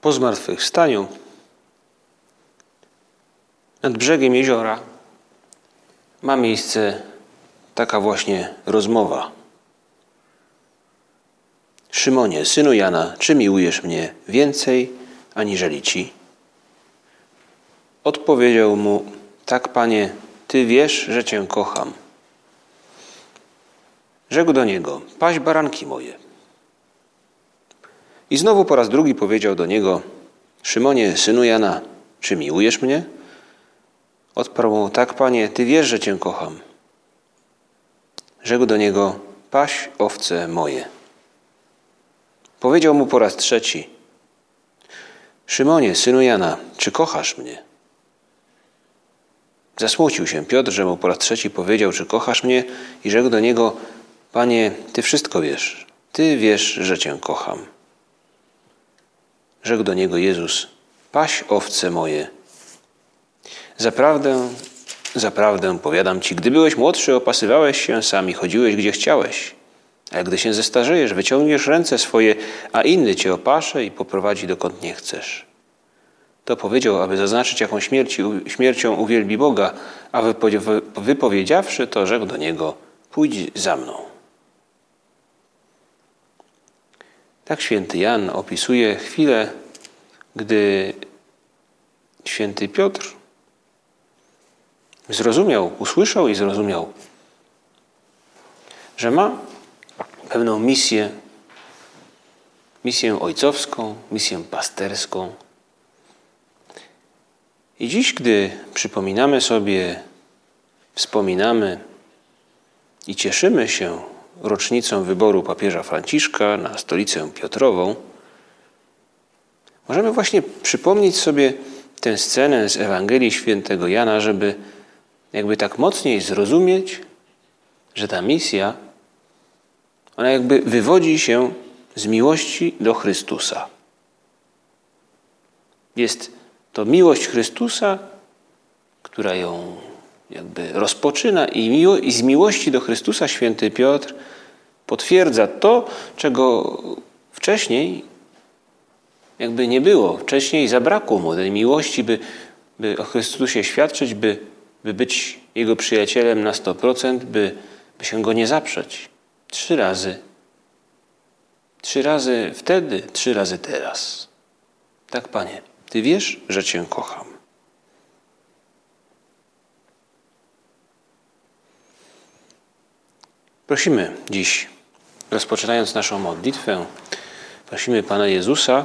Po zmartwychwstaniu nad brzegiem jeziora ma miejsce taka właśnie rozmowa. Szymonie, synu Jana, czy miłujesz mnie więcej aniżeli ci? Odpowiedział mu: Tak, panie, ty wiesz, że cię kocham. Rzekł do niego: Paś baranki moje. I znowu po raz drugi powiedział do niego: Szymonie, synu Jana, czy miłujesz mnie? Odparł mu: Tak, panie, ty wiesz, że cię kocham. Rzekł do niego: Paś owce moje. Powiedział mu po raz trzeci: Szymonie, synu Jana, czy kochasz mnie? Zasmucił się Piotr, że mu po raz trzeci powiedział, czy kochasz mnie, i rzekł do niego: Panie, ty wszystko wiesz, ty wiesz, że cię kocham. Rzekł do niego Jezus: Paś owce moje. Zaprawdę, zaprawdę powiadam ci, gdy byłeś młodszy, opasywałeś się sam i chodziłeś gdzie chciałeś. A gdy się zestarzejesz, wyciągniesz ręce swoje, a inny cię opasze i poprowadzi dokąd nie chcesz. To powiedział, aby zaznaczyć, jaką śmierci, śmiercią uwielbi Boga, a wypowiedziawszy to, rzekł do niego: Pójdź za mną. Tak święty Jan opisuje chwilę, gdy święty Piotr zrozumiał, usłyszał i zrozumiał, że ma pewną misję, misję ojcowską, misję pasterską. I dziś, gdy przypominamy sobie, wspominamy i cieszymy się rocznicą wyboru papieża Franciszka na stolicę Piotrową, możemy właśnie przypomnieć sobie tę scenę z Ewangelii Świętego Jana, żeby jakby tak mocniej zrozumieć, że ta misja, ona jakby wywodzi się z miłości do Chrystusa. Jest to miłość Chrystusa, która ją jakby rozpoczyna i, miło, i z miłości do Chrystusa święty Piotr potwierdza to, czego wcześniej jakby nie było. Wcześniej zabrakło mu tej miłości, by, by o Chrystusie świadczyć, by, by być Jego przyjacielem na 100%, by, by się Go nie zaprzeć. Trzy razy. Trzy razy wtedy, trzy razy teraz. Tak, Panie, Ty wiesz, że Cię kocham. Prosimy dziś, rozpoczynając naszą modlitwę, prosimy Pana Jezusa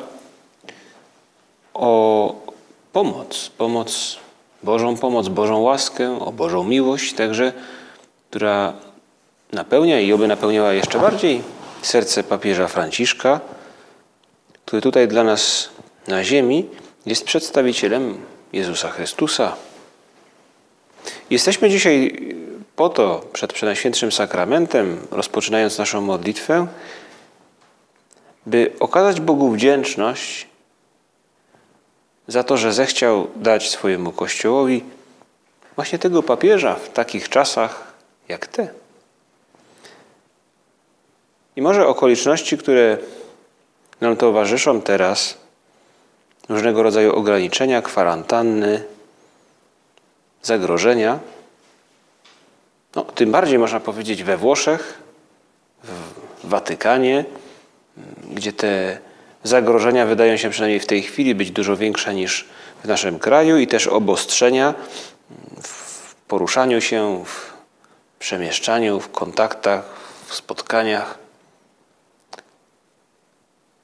o pomoc, pomoc, Bożą pomoc, Bożą łaskę, o Bożą miłość także, która napełnia i oby napełniała jeszcze bardziej serce papieża Franciszka, który tutaj dla nas na ziemi jest przedstawicielem Jezusa Chrystusa. Jesteśmy dzisiaj po to przed Przenajświętszym Sakramentem, rozpoczynając naszą modlitwę, by okazać Bogu wdzięczność za to, że zechciał dać swojemu Kościołowi właśnie tego papieża w takich czasach jak te. I może okoliczności, które nam towarzyszą teraz, różnego rodzaju ograniczenia, kwarantanny, zagrożenia, no, tym bardziej można powiedzieć we Włoszech, w Watykanie, gdzie te zagrożenia wydają się przynajmniej w tej chwili być dużo większe niż w naszym kraju i też obostrzenia w poruszaniu się, w przemieszczaniu, w kontaktach, w spotkaniach.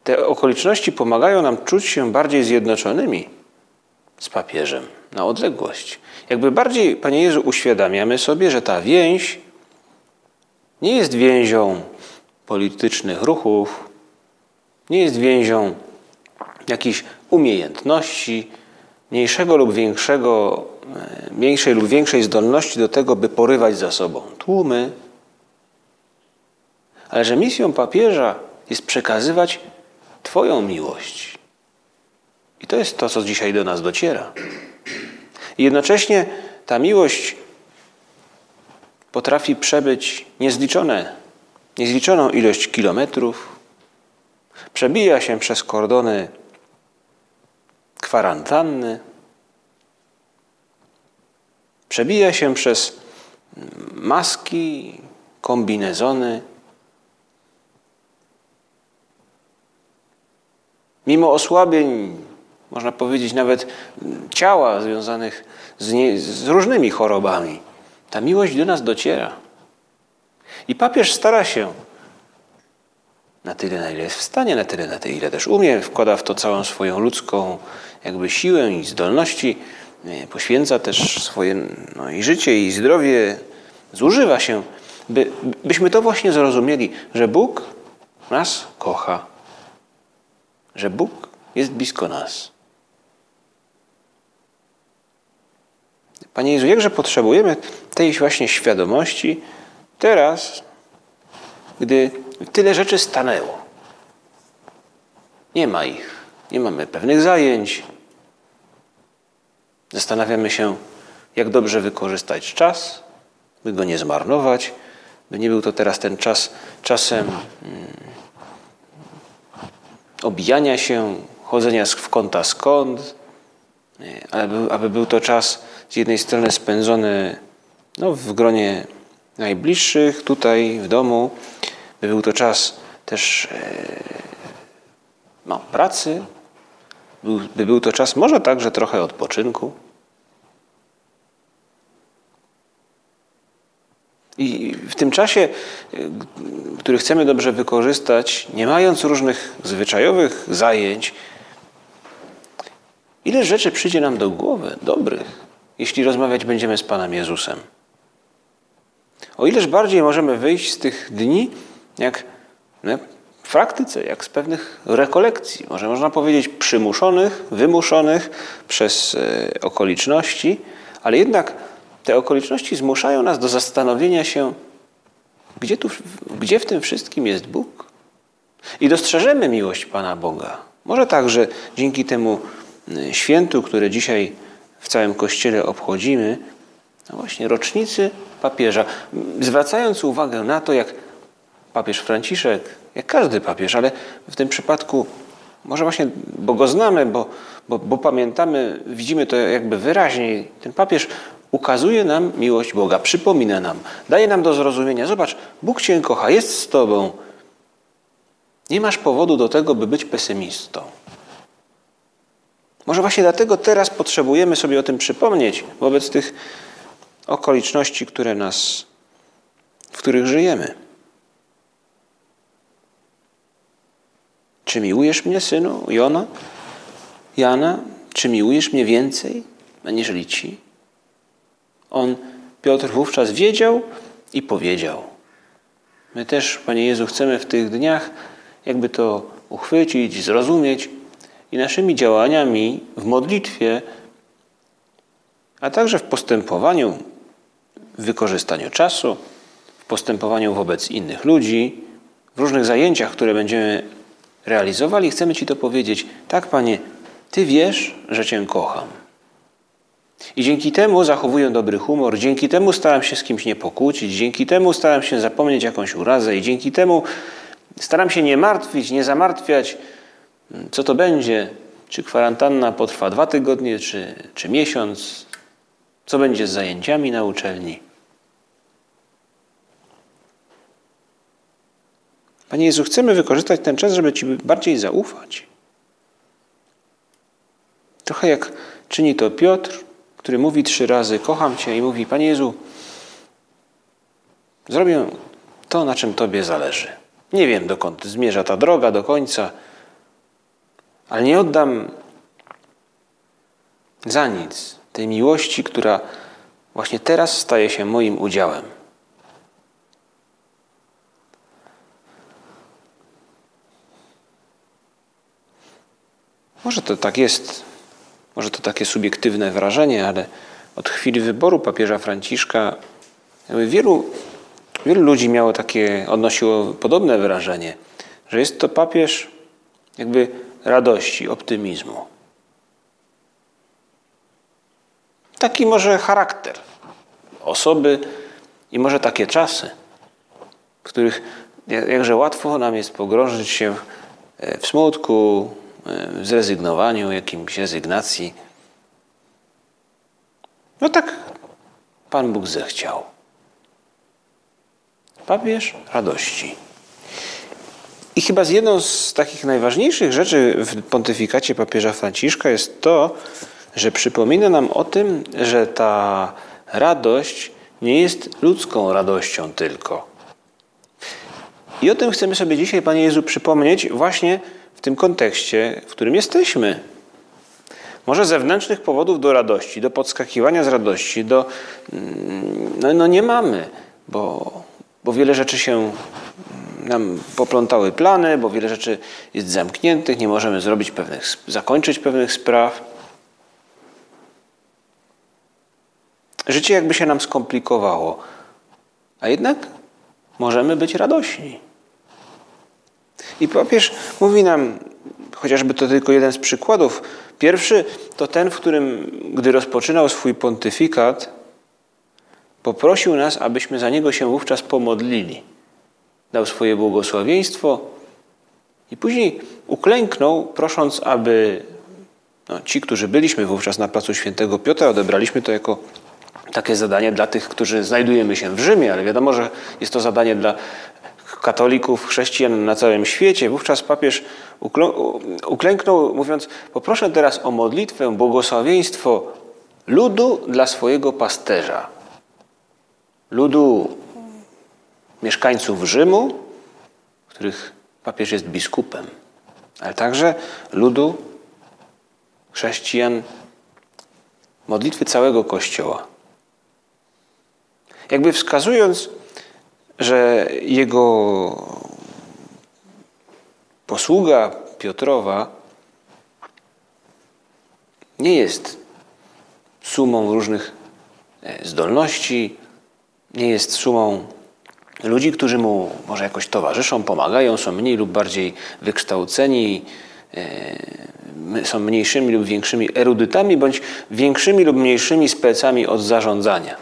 Te okoliczności pomagają nam czuć się bardziej zjednoczonymi z papieżem na odległość. Jakby bardziej, Panie Jezu, uświadamiamy sobie, że ta więź nie jest więzią politycznych ruchów, Nie jest więzią jakichś umiejętności, mniejszego lub większego, e, mniejszej lub większej zdolności do tego, by porywać za sobą tłumy, ale że misją papieża jest przekazywać Twoją miłość. I to jest to, co dzisiaj do nas dociera. I jednocześnie ta miłość potrafi przebyć niezliczone, niezliczoną ilość kilometrów, przebija się przez kordony kwarantanny, przebija się przez maski, kombinezony. Mimo osłabień, można powiedzieć nawet ciała związanych z, nie, z różnymi chorobami, ta miłość do nas dociera. I papież stara się na tyle, na ile jest w stanie, na tyle, na tyle, ile też umie, wkłada w to całą swoją ludzką jakby siłę i zdolności, poświęca też swoje no, i życie, i zdrowie, zużywa się, by, byśmy to właśnie zrozumieli, że Bóg nas kocha, że Bóg jest blisko nas. Panie Jezu, jakże potrzebujemy tej właśnie świadomości teraz, gdy tyle rzeczy stanęło. Nie ma ich. Nie mamy pewnych zajęć. Zastanawiamy się, jak dobrze wykorzystać czas, by go nie zmarnować, by nie był to teraz ten czas czasem hmm, obijania się, chodzenia w kąta skąd, aby, aby był to czas z jednej strony spędzony no, w gronie najbliższych, tutaj w domu, by był to czas też e, no, pracy, by był to czas może także trochę odpoczynku. I w tym czasie, e, który chcemy dobrze wykorzystać, nie mając różnych zwyczajowych zajęć, ile rzeczy przyjdzie nam do głowy, dobrych, jeśli rozmawiać będziemy z Panem Jezusem. O ileż bardziej możemy wyjść z tych dni, jak no, w praktyce, jak z pewnych rekolekcji, może można powiedzieć przymuszonych, wymuszonych przez e, okoliczności, ale jednak te okoliczności zmuszają nas do zastanowienia się, gdzie, tu, gdzie w tym wszystkim jest Bóg? I dostrzeżemy miłość Pana Boga. Może także dzięki temu e, świętu, które dzisiaj w całym Kościele obchodzimy, no właśnie rocznicy papieża, zwracając uwagę na to, jak papież Franciszek, jak każdy papież, ale w tym przypadku może właśnie, bo go znamy, bo, bo, bo pamiętamy, widzimy to jakby wyraźniej. Ten papież ukazuje nam miłość Boga, przypomina nam, daje nam do zrozumienia: zobacz, Bóg Cię kocha, jest z Tobą. Nie masz powodu do tego, by być pesymistą. Może właśnie dlatego teraz potrzebujemy sobie o tym przypomnieć wobec tych okoliczności, które nas, w których żyjemy. Czy miłujesz mnie, synu Jona? Jana? Czy miłujesz mnie więcej, aniżeli ci? On, Piotr, wówczas wiedział i powiedział. My też, Panie Jezu, chcemy w tych dniach jakby to uchwycić, zrozumieć i naszymi działaniami w modlitwie, a także w postępowaniu, w wykorzystaniu czasu, w postępowaniu wobec innych ludzi, w różnych zajęciach, które będziemy realizowali, chcemy Ci to powiedzieć. Tak, Panie, Ty wiesz, że Cię kocham. I dzięki temu zachowuję dobry humor, dzięki temu staram się z kimś nie pokłócić, dzięki temu staram się zapomnieć jakąś urazę. I dzięki temu staram się nie martwić, nie zamartwiać, co to będzie, czy kwarantanna potrwa dwa tygodnie, czy, czy miesiąc, co będzie z zajęciami na uczelni. Panie Jezu, chcemy wykorzystać ten czas, żeby Ci bardziej zaufać. Trochę jak czyni to Piotr, który mówi trzy razy: Kocham Cię, i mówi: Panie Jezu, zrobię to, na czym Tobie zależy. Nie wiem, dokąd zmierza ta droga do końca, ale nie oddam za nic tej miłości, która właśnie teraz staje się moim udziałem. Może to tak jest, może to takie subiektywne wrażenie, ale od chwili wyboru papieża Franciszka wielu, wielu ludzi miało takie, odnosiło podobne wrażenie, że jest to papież jakby radości, optymizmu. Taki może charakter osoby i może takie czasy, w których jakże łatwo nam jest pogrążyć się w smutku, w zrezygnowaniu, jakimś rezygnacji. No tak Pan Bóg zechciał. Papież radości. I chyba z jedną z takich najważniejszych rzeczy w pontyfikacie papieża Franciszka jest to, że przypomina nam o tym, że ta radość nie jest ludzką radością tylko. I o tym chcemy sobie dzisiaj, Panie Jezu, przypomnieć właśnie w tym kontekście, w którym jesteśmy. Może zewnętrznych powodów do radości, do podskakiwania z radości, do, mm, no, no nie mamy, bo, bo wiele rzeczy się nam poplątały plany, bo wiele rzeczy jest zamkniętych, nie możemy zrobić pewnych, zakończyć pewnych spraw. Życie jakby się nam skomplikowało, a jednak możemy być radośni. I papież mówi nam, chociażby to tylko jeden z przykładów. Pierwszy to ten, w którym, gdy rozpoczynał swój pontyfikat, poprosił nas, abyśmy za niego się wówczas pomodlili. Dał swoje błogosławieństwo i później uklęknął, prosząc, aby no, ci, którzy byliśmy wówczas na placu Świętego Piotra, odebraliśmy to jako takie zadanie dla tych, którzy znajdujemy się w Rzymie, ale wiadomo, że jest to zadanie dla katolików, chrześcijan na całym świecie. Wówczas papież uklęknął, mówiąc: Poproszę teraz o modlitwę, błogosławieństwo ludu dla swojego pasterza. Ludu mieszkańców Rzymu, których papież jest biskupem, ale także ludu chrześcijan, modlitwy całego Kościoła. Jakby wskazując, że jego posługa Piotrowa nie jest sumą różnych e, zdolności, nie jest sumą ludzi, którzy mu może jakoś towarzyszą, pomagają, są mniej lub bardziej wykształceni, e, są mniejszymi lub większymi erudytami, bądź większymi lub mniejszymi specami od zarządzania.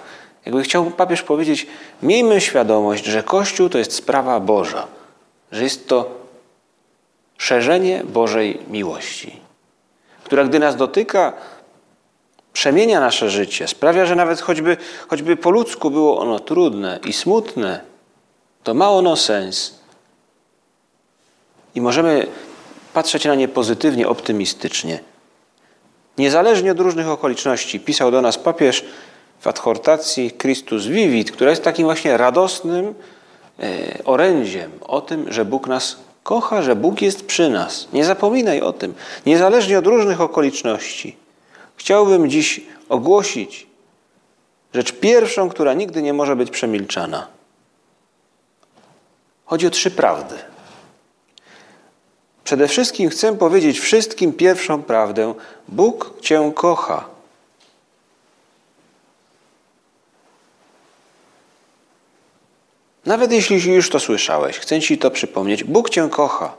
Jakby chciał papież powiedzieć, miejmy świadomość, że Kościół to jest sprawa Boża, że jest to szerzenie Bożej miłości, która gdy nas dotyka, przemienia nasze życie, sprawia, że nawet choćby, choćby po ludzku było ono trudne i smutne, to ma ono sens. I możemy patrzeć na nie pozytywnie, optymistycznie. Niezależnie od różnych okoliczności, pisał do nas papież, w adhortacji Christus Vivit, która jest takim właśnie radosnym e, orędziem o tym, że Bóg nas kocha, że Bóg jest przy nas. Nie zapominaj o tym, niezależnie od różnych okoliczności. Chciałbym dziś ogłosić rzecz pierwszą, która nigdy nie może być przemilczana. Chodzi o trzy prawdy. Przede wszystkim chcę powiedzieć wszystkim pierwszą prawdę: Bóg Cię kocha. Nawet jeśli już to słyszałeś, chcę Ci to przypomnieć. Bóg Cię kocha.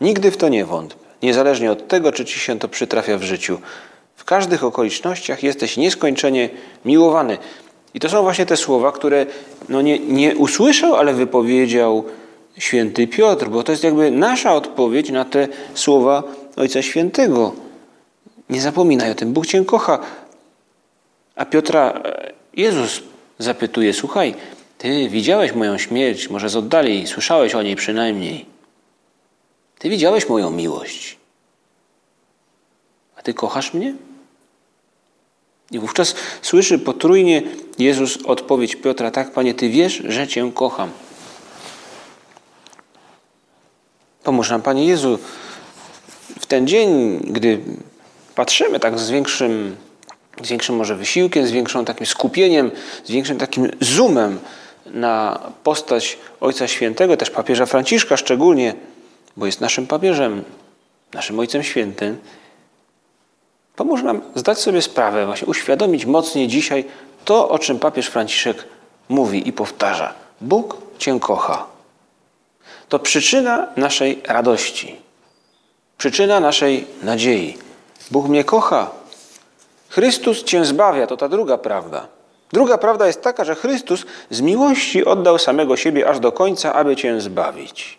Nigdy w to nie wątp. Niezależnie od tego, czy Ci się to przytrafia w życiu. W każdych okolicznościach jesteś nieskończenie miłowany. I to są właśnie te słowa, które no nie, nie usłyszał, ale wypowiedział święty Piotr, bo to jest jakby nasza odpowiedź na te słowa Ojca Świętego. Nie zapominaj o tym, Bóg Cię kocha. A Piotra e, Jezus zapytuje, słuchaj, ty widziałeś moją śmierć, może z oddali, słyszałeś o niej przynajmniej. Ty widziałeś moją miłość. A ty kochasz mnie? I wówczas słyszy potrójnie Jezus odpowiedź Piotra: Tak, panie, ty wiesz, że cię kocham. Pomóż nam, panie Jezu, w ten dzień, gdy patrzymy tak z większym, z większym może wysiłkiem, z większym takim skupieniem, z większym takim zoomem na postać Ojca Świętego, też papieża Franciszka szczególnie, bo jest naszym papieżem, naszym Ojcem Świętym, pomóż nam zdać sobie sprawę, właśnie uświadomić mocniej dzisiaj to, o czym papież Franciszek mówi i powtarza. Bóg Cię kocha. To przyczyna naszej radości, przyczyna naszej nadziei. Bóg mnie kocha. Chrystus Cię zbawia, to ta druga prawda. Druga prawda jest taka, że Chrystus z miłości oddał samego siebie aż do końca, aby Cię zbawić.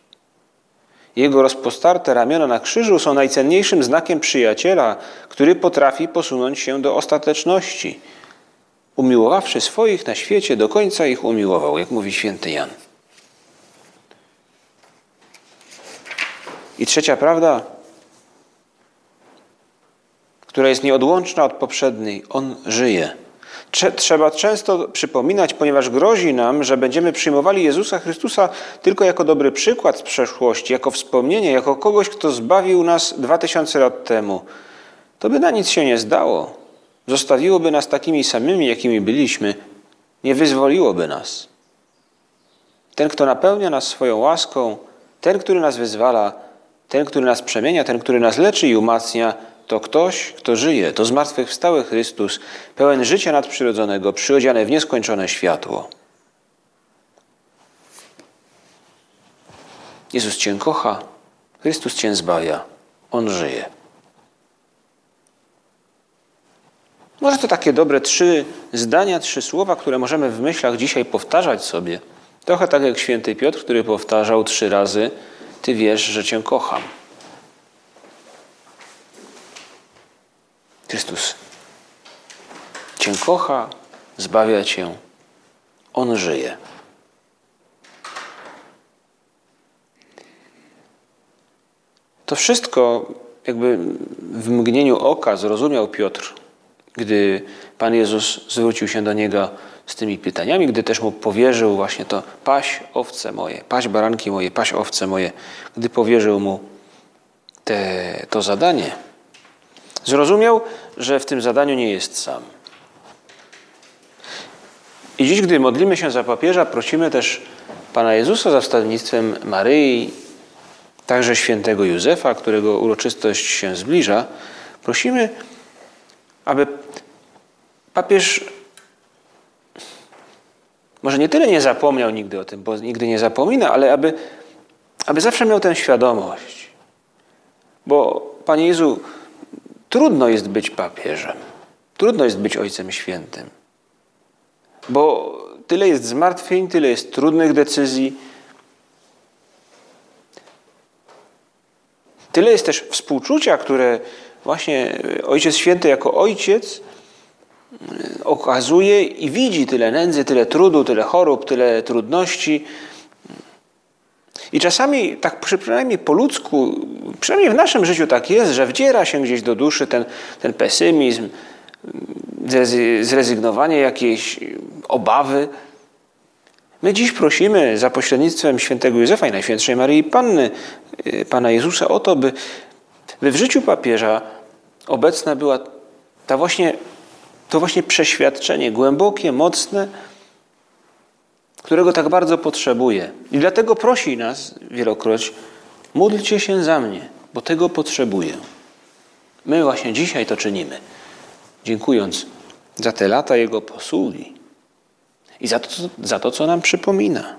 Jego rozpostarte ramiona na krzyżu są najcenniejszym znakiem przyjaciela, który potrafi posunąć się do ostateczności. Umiłowawszy swoich na świecie, do końca ich umiłował, jak mówi święty Jan. I trzecia prawda, która jest nieodłączna od poprzedniej, on żyje. Trzeba często przypominać, ponieważ grozi nam, że będziemy przyjmowali Jezusa Chrystusa tylko jako dobry przykład z przeszłości, jako wspomnienie, jako kogoś, kto zbawił nas dwa tysiące lat temu. To by na nic się nie zdało. Zostawiłoby nas takimi samymi, jakimi byliśmy, nie wyzwoliłoby nas. Ten, kto napełnia nas swoją łaską, ten, który nas wyzwala, ten, który nas przemienia, ten, który nas leczy i umacnia, to ktoś, kto żyje, to zmartwychwstały Chrystus, pełen życia nadprzyrodzonego, przyodziany w nieskończone światło. Jezus Cię kocha, Chrystus Cię zbawia, On żyje. Może to takie dobre trzy zdania, trzy słowa, które możemy w myślach dzisiaj powtarzać sobie. Trochę tak jak święty Piotr, który powtarzał trzy razy: Ty wiesz, że Cię kocham. Chrystus Cię kocha, zbawia Cię. On żyje. To wszystko jakby w mgnieniu oka zrozumiał Piotr, gdy Pan Jezus zwrócił się do niego z tymi pytaniami, gdy też mu powierzył właśnie to paś owce moje, paś baranki moje, paś owce moje, gdy powierzył mu te, to zadanie. Zrozumiał, że w tym zadaniu nie jest sam. I dziś, gdy modlimy się za papieża, prosimy też Pana Jezusa za wstawiennictwem Maryi, także świętego Józefa, którego uroczystość się zbliża, prosimy, aby papież może nie tyle nie zapomniał nigdy o tym, bo nigdy nie zapomina, ale aby, aby zawsze miał tę świadomość. Bo Panie Jezu, Trudno jest być papieżem. Trudno jest być Ojcem Świętym. Bo tyle jest zmartwień, tyle jest trudnych decyzji. Tyle jest też współczucia, które właśnie Ojciec Święty jako Ojciec e, okazuje i widzi tyle nędzy, tyle trudu, tyle chorób, tyle trudności. I czasami, tak przynajmniej po ludzku, przynajmniej w naszym życiu tak jest, że wdziera się gdzieś do duszy ten, ten pesymizm, zrezygnowanie, jakieś obawy. My dziś prosimy za pośrednictwem świętego Józefa i Najświętszej Maryi Panny, y, Pana Jezusa o to, by, by w życiu papieża obecna była ta właśnie, to właśnie przeświadczenie głębokie, mocne, którego tak bardzo potrzebuje. I dlatego prosi nas wielokroć, módlcie się za mnie, bo tego potrzebuję. My właśnie dzisiaj to czynimy, dziękując za te lata Jego posługi i za to, za to co nam przypomina.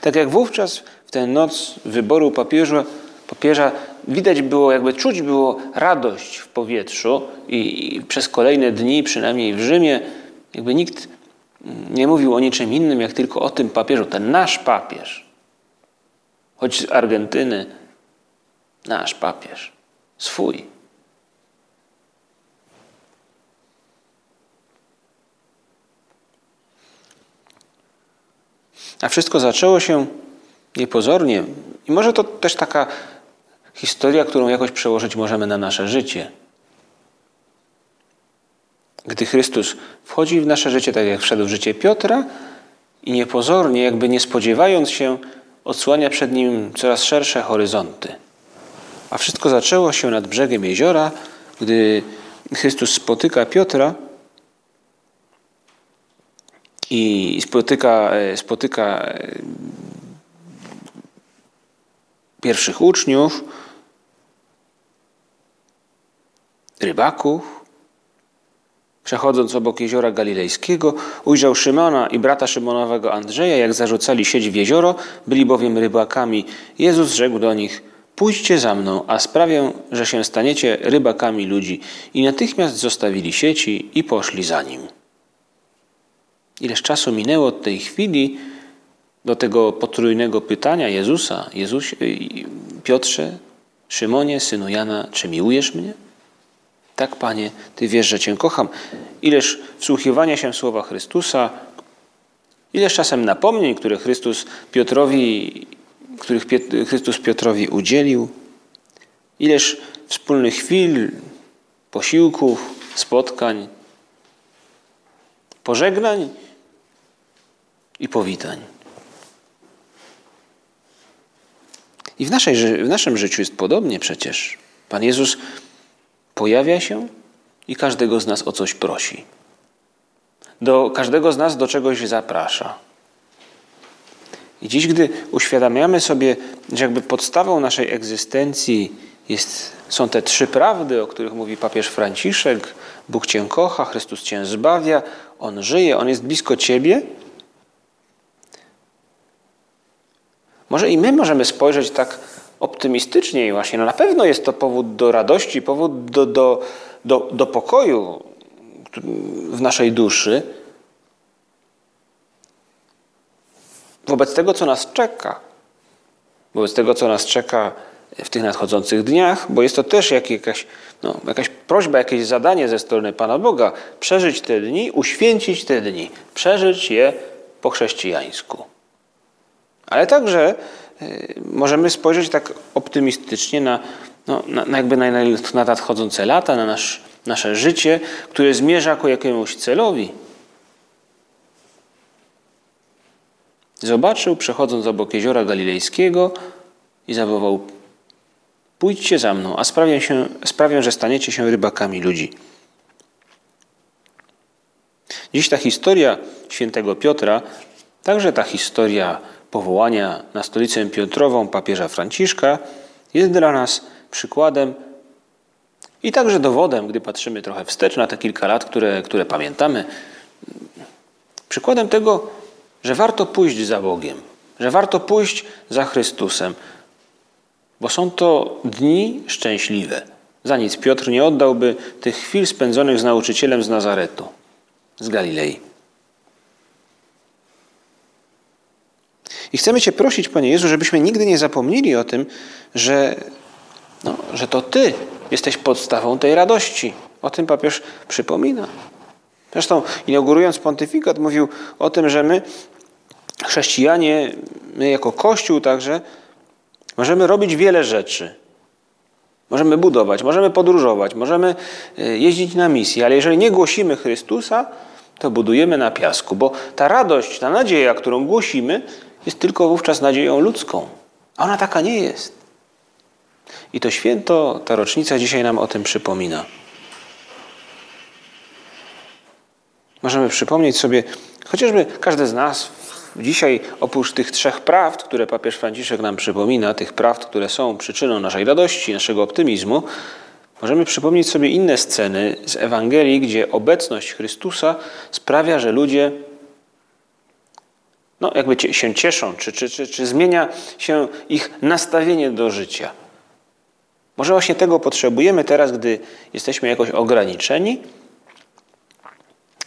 Tak jak wówczas w tę noc wyboru papieża, papieża widać było, jakby czuć było radość w powietrzu i, i przez kolejne dni, przynajmniej w Rzymie, jakby nikt nie mówił o niczym innym, jak tylko o tym papieżu. Ten nasz papież, choć z Argentyny, nasz papież, swój. A wszystko zaczęło się niepozornie. I może to też taka historia, którą jakoś przełożyć możemy na nasze życie. Gdy Chrystus wchodzi w nasze życie, tak jak wszedł w życie Piotra, i niepozornie, jakby nie spodziewając się, odsłania przed nim coraz szersze horyzonty. A wszystko zaczęło się nad brzegiem jeziora, gdy Chrystus spotyka Piotra i spotyka, e, spotyka e, pierwszych uczniów rybaków. Przechodząc obok jeziora galilejskiego, ujrzał Szymona i brata Szymonowego Andrzeja, jak zarzucali sieć w jezioro, byli bowiem rybakami. Jezus rzekł do nich: Pójdźcie za mną, a sprawię, że się staniecie rybakami ludzi. I natychmiast zostawili sieci i poszli za nim. Ileż czasu minęło od tej chwili do tego potrójnego pytania Jezusa: Jezus, Piotrze, Szymonie, synu Jana, czy miłujesz mnie? Tak, Panie, Ty wiesz, że Cię kocham. Ileż wsłuchiwania się w słowa Chrystusa, ileż czasem napomnień, które Chrystus Piotrowi, których Chrystus Piotrowi udzielił, ileż wspólnych chwil, posiłków, spotkań, pożegnań i powitań. I w, naszej, w naszym życiu jest podobnie przecież. Pan Jezus pojawia się i każdego z nas o coś prosi. Do każdego z nas do czegoś zaprasza. I dziś, gdy uświadamiamy sobie, że jakby podstawą naszej egzystencji jest, są te trzy prawdy, o których mówi papież Franciszek: Bóg Cię kocha, Chrystus Cię zbawia, On żyje, On jest blisko Ciebie. Może i my możemy spojrzeć tak optymistycznie i właśnie no na pewno jest to powód do radości, powód do, do, do, do pokoju w naszej duszy wobec tego, co nas czeka. Wobec tego, co nas czeka w tych nadchodzących dniach, bo jest to też jak jakaś, no, jakaś prośba, jakieś zadanie ze strony Pana Boga. Przeżyć te dni, uświęcić te dni, przeżyć je po chrześcijańsku. Ale także możemy spojrzeć tak optymistycznie na, no, na, na jakby na, na nadchodzące lata, na nasz, nasze życie, które zmierza ku jakiemuś celowi. Zobaczył, przechodząc obok jeziora galilejskiego i zawołał: Pójdźcie za mną, a sprawię, się, sprawię, że staniecie się rybakami ludzi. Dziś ta historia świętego Piotra, także ta historia powołania na stolicę Piotrową papieża Franciszka jest dla nas przykładem i także dowodem, gdy patrzymy trochę wstecz na te kilka lat, które, które pamiętamy, przykładem tego, że warto pójść za Bogiem, że warto pójść za Chrystusem, bo są to dni szczęśliwe. Za nic Piotr nie oddałby tych chwil spędzonych z nauczycielem z Nazaretu, z Galilei. I chcemy Cię prosić, Panie Jezu, żebyśmy nigdy nie zapomnieli o tym, że, no, że to Ty jesteś podstawą tej radości. O tym papież przypomina. Zresztą inaugurując pontyfikat mówił o tym, że my, chrześcijanie, my jako Kościół także, możemy robić wiele rzeczy. Możemy budować, możemy podróżować, możemy y, jeździć na misję, ale jeżeli nie głosimy Chrystusa, to budujemy na piasku, bo ta radość, ta nadzieja, którą głosimy, jest tylko wówczas nadzieją ludzką. A ona taka nie jest. I to święto, ta rocznica dzisiaj nam o tym przypomina. Możemy przypomnieć sobie, chociażby każdy z nas dzisiaj, oprócz tych trzech prawd, które papież Franciszek nam przypomina, tych prawd, które są przyczyną naszej radości, naszego optymizmu, możemy przypomnieć sobie inne sceny z Ewangelii, gdzie obecność Chrystusa sprawia, że ludzie no, jakby się cieszą, czy, czy, czy, czy zmienia się ich nastawienie do życia. Może właśnie tego potrzebujemy teraz, gdy jesteśmy jakoś ograniczeni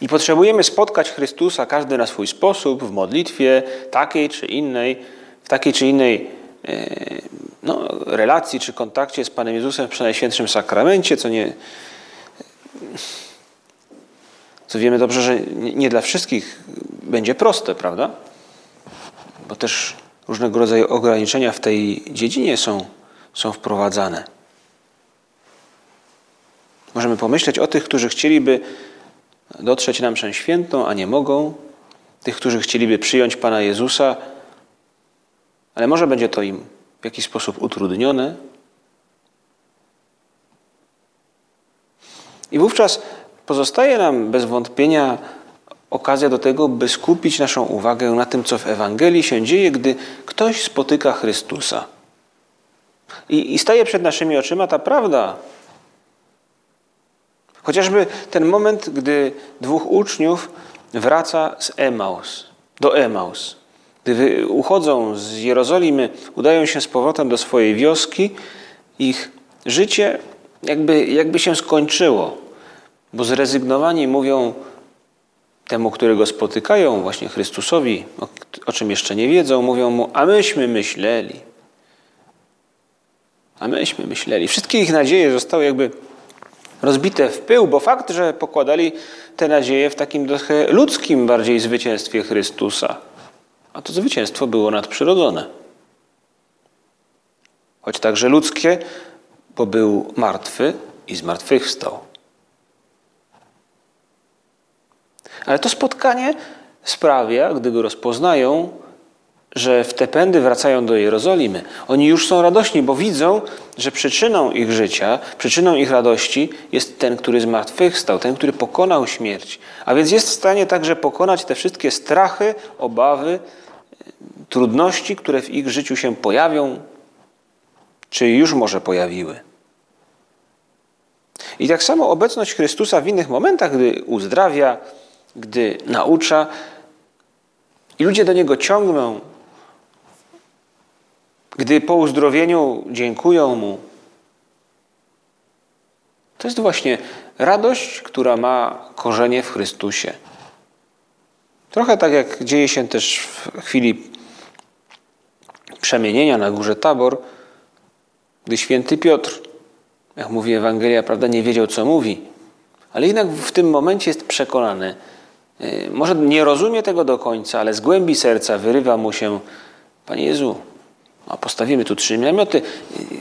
i potrzebujemy spotkać Chrystusa każdy na swój sposób, w modlitwie takiej czy innej, w takiej czy innej e, no, relacji czy kontakcie z Panem Jezusem przy Najświętszym Sakramencie, co nie. Co wiemy dobrze, że nie dla wszystkich będzie proste, prawda? Bo też różnego rodzaju ograniczenia w tej dziedzinie są, są wprowadzane. Możemy pomyśleć o tych, którzy chcieliby dotrzeć na mszę świętą, a nie mogą, tych, którzy chcieliby przyjąć Pana Jezusa, ale może będzie to im w jakiś sposób utrudnione. I wówczas pozostaje nam bez wątpienia okazja do tego, by skupić naszą uwagę na tym, co w Ewangelii się dzieje, gdy ktoś spotyka Chrystusa. I, i staje przed naszymi oczyma ta prawda, Chociażby ten moment, gdy dwóch uczniów wraca z Emaus, do Emaus. Gdy uchodzą z Jerozolimy, udają się z powrotem do swojej wioski, ich życie jakby, jakby się skończyło, bo zrezygnowani mówią temu, którego spotykają, właśnie Chrystusowi, o, o czym jeszcze nie wiedzą, mówią mu, a myśmy myśleli. A myśmy myśleli. Wszystkie ich nadzieje zostały jakby rozbite w pył, bo fakt, że pokładali te nadzieje w takim trochę ludzkim bardziej zwycięstwie Chrystusa. A to zwycięstwo było nadprzyrodzone. Choć także ludzkie, bo był martwy i zmartwychwstał. Ale to spotkanie sprawia, gdy go rozpoznają, że w te pędy wracają do Jerozolimy. Oni już są radośni, bo widzą, że przyczyną ich życia, przyczyną ich radości jest ten, który zmartwychwstał, ten, który pokonał śmierć. A więc jest w stanie także pokonać te wszystkie strachy, obawy, trudności, które w ich życiu się pojawią, czy już może pojawiły. I tak samo obecność Chrystusa w innych momentach, gdy uzdrawia, gdy naucza i ludzie do Niego ciągną, gdy po uzdrowieniu dziękują Mu, to jest właśnie radość, która ma korzenie w Chrystusie. Trochę tak jak dzieje się też w chwili przemienienia na górze Tabor, gdy święty Piotr, jak mówi Ewangelia, prawda, nie wiedział, co mówi, ale jednak w tym momencie jest przekonany. Y, może nie rozumie tego do końca, ale z głębi serca wyrywa mu się: Panie Jezu, a postawimy tu trzy namioty,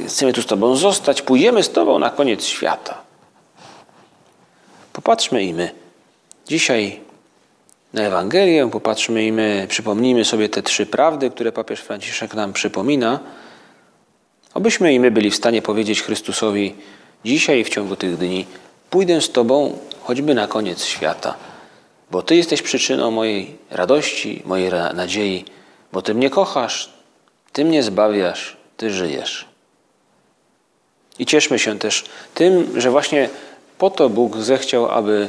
y, chcemy tu z Tobą zostać, pójdziemy z Tobą na koniec świata. Popatrzmy i my. Dzisiaj na Ewangelię, popatrzmy i my, przypomnijmy sobie te trzy prawdy, które papież Franciszek nam przypomina, abyśmy i my byli w stanie powiedzieć Chrystusowi dzisiaj w ciągu tych dni, pójdę z Tobą choćby na koniec świata, bo Ty jesteś przyczyną mojej radości, mojej nadziei, bo Ty mnie kochasz, Ty mnie zbawiasz, Ty żyjesz. I cieszmy się też tym, że właśnie po to Bóg zechciał, aby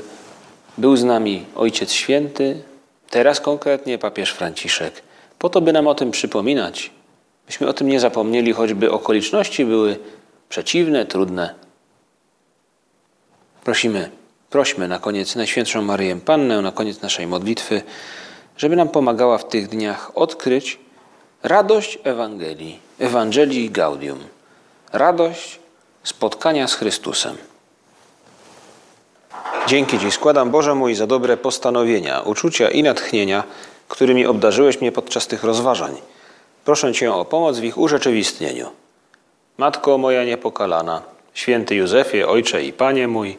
był z nami Ojciec Święty, teraz konkretnie papież Franciszek, po to, by nam o tym przypominać, byśmy o tym nie zapomnieli, choćby okoliczności były przeciwne, trudne. Prosimy, prośmy na koniec Najświętszą Maryję Pannę, na koniec naszej modlitwy, żeby nam pomagała w tych dniach odkryć radość Ewangelii, Ewangelii Gaudium, radość spotkania z Chrystusem. Dzięki Ci składam, Boże mój, za dobre postanowienia, uczucia i natchnienia, którymi obdarzyłeś mnie podczas tych rozważań. Proszę Cię o pomoc w ich urzeczywistnieniu. Matko moja niepokalana, święty Józefie, Ojcze i Panie mój,